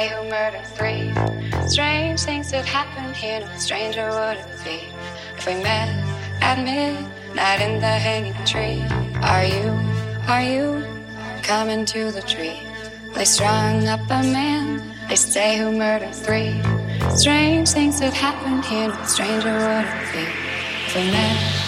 day who murdered three. Strange things have happened here, no stranger would it be if we met at midnight in the hanging tree. Are you, are you coming to the tree? They strung up a man, they say who murdered three. Strange things have happened here, no stranger would it be if we met.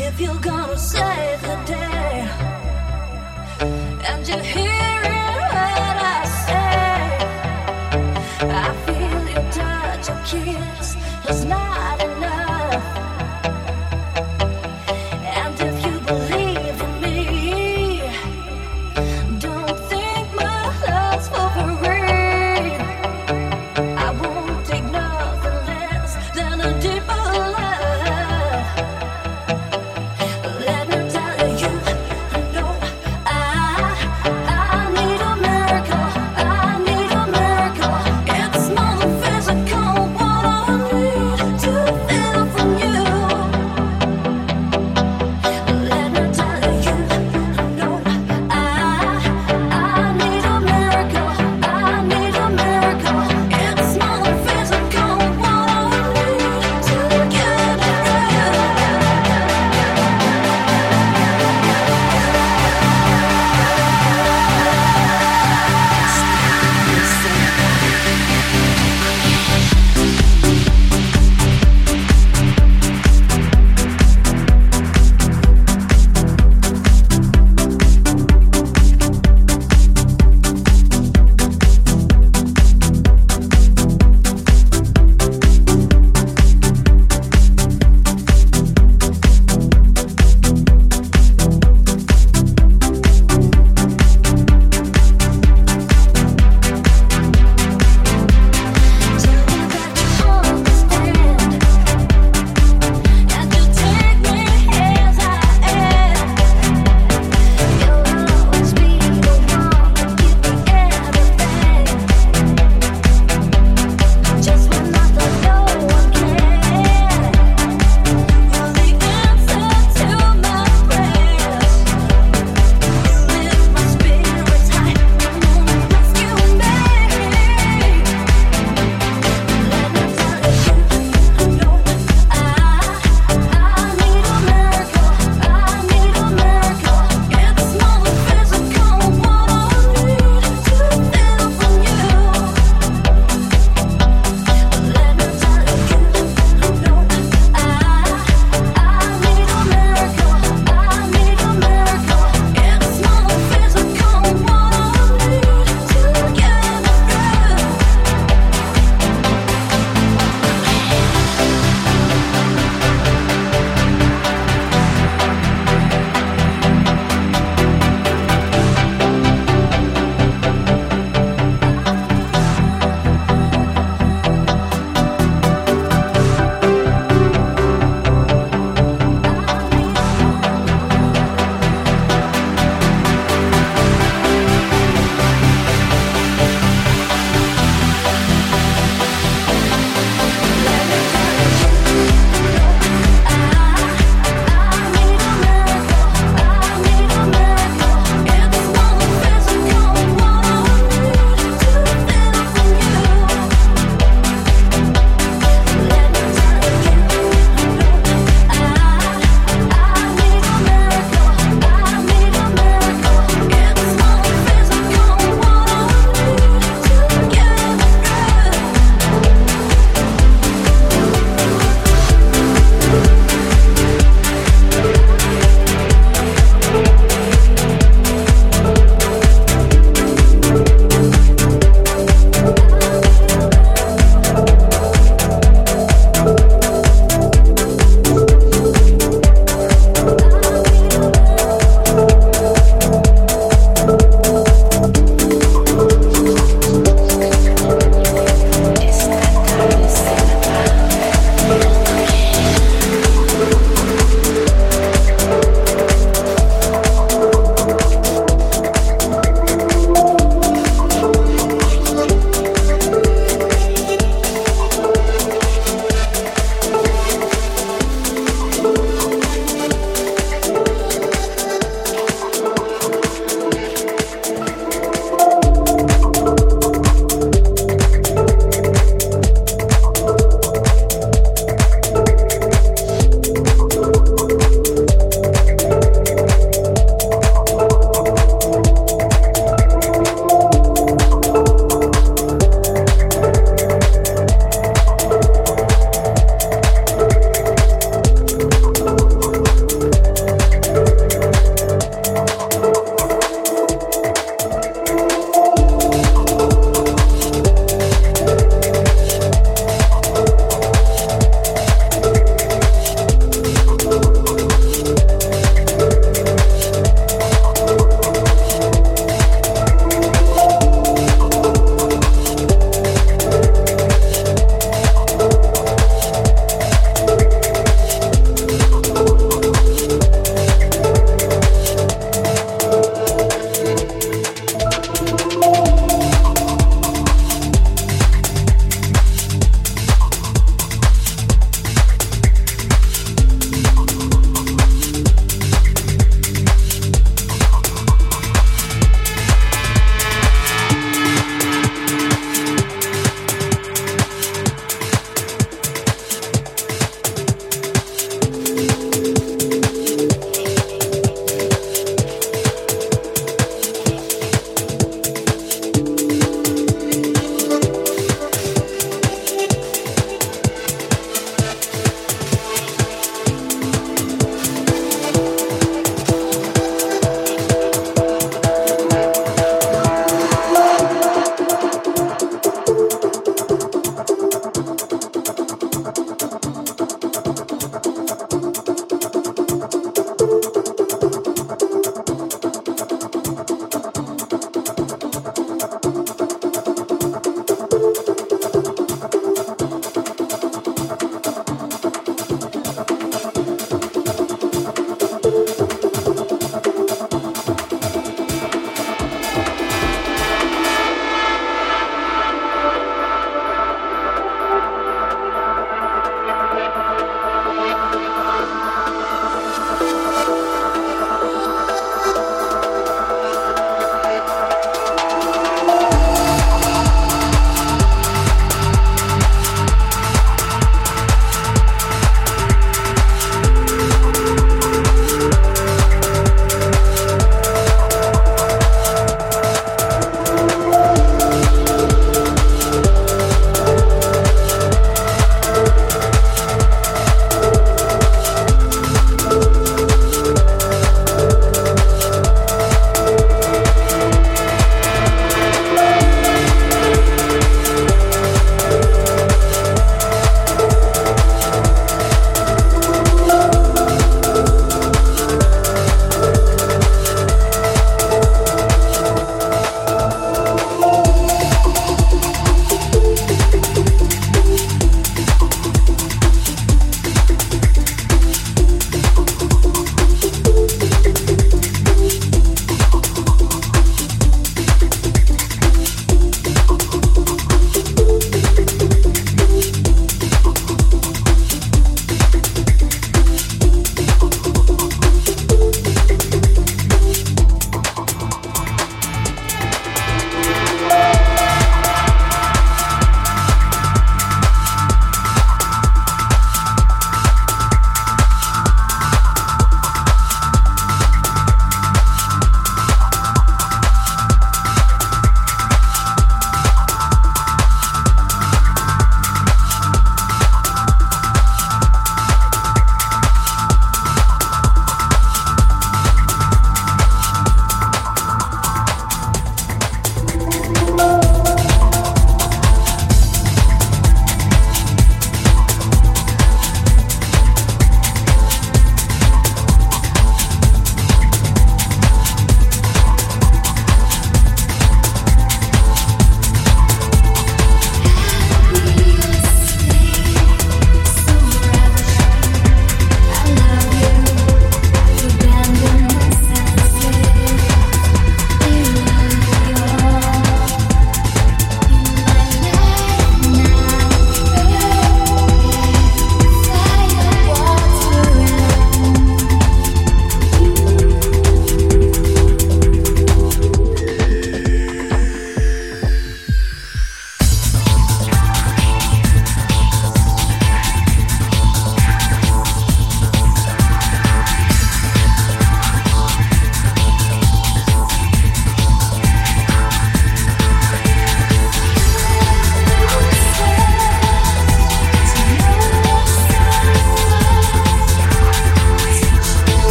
if you're gonna save the day and you hear it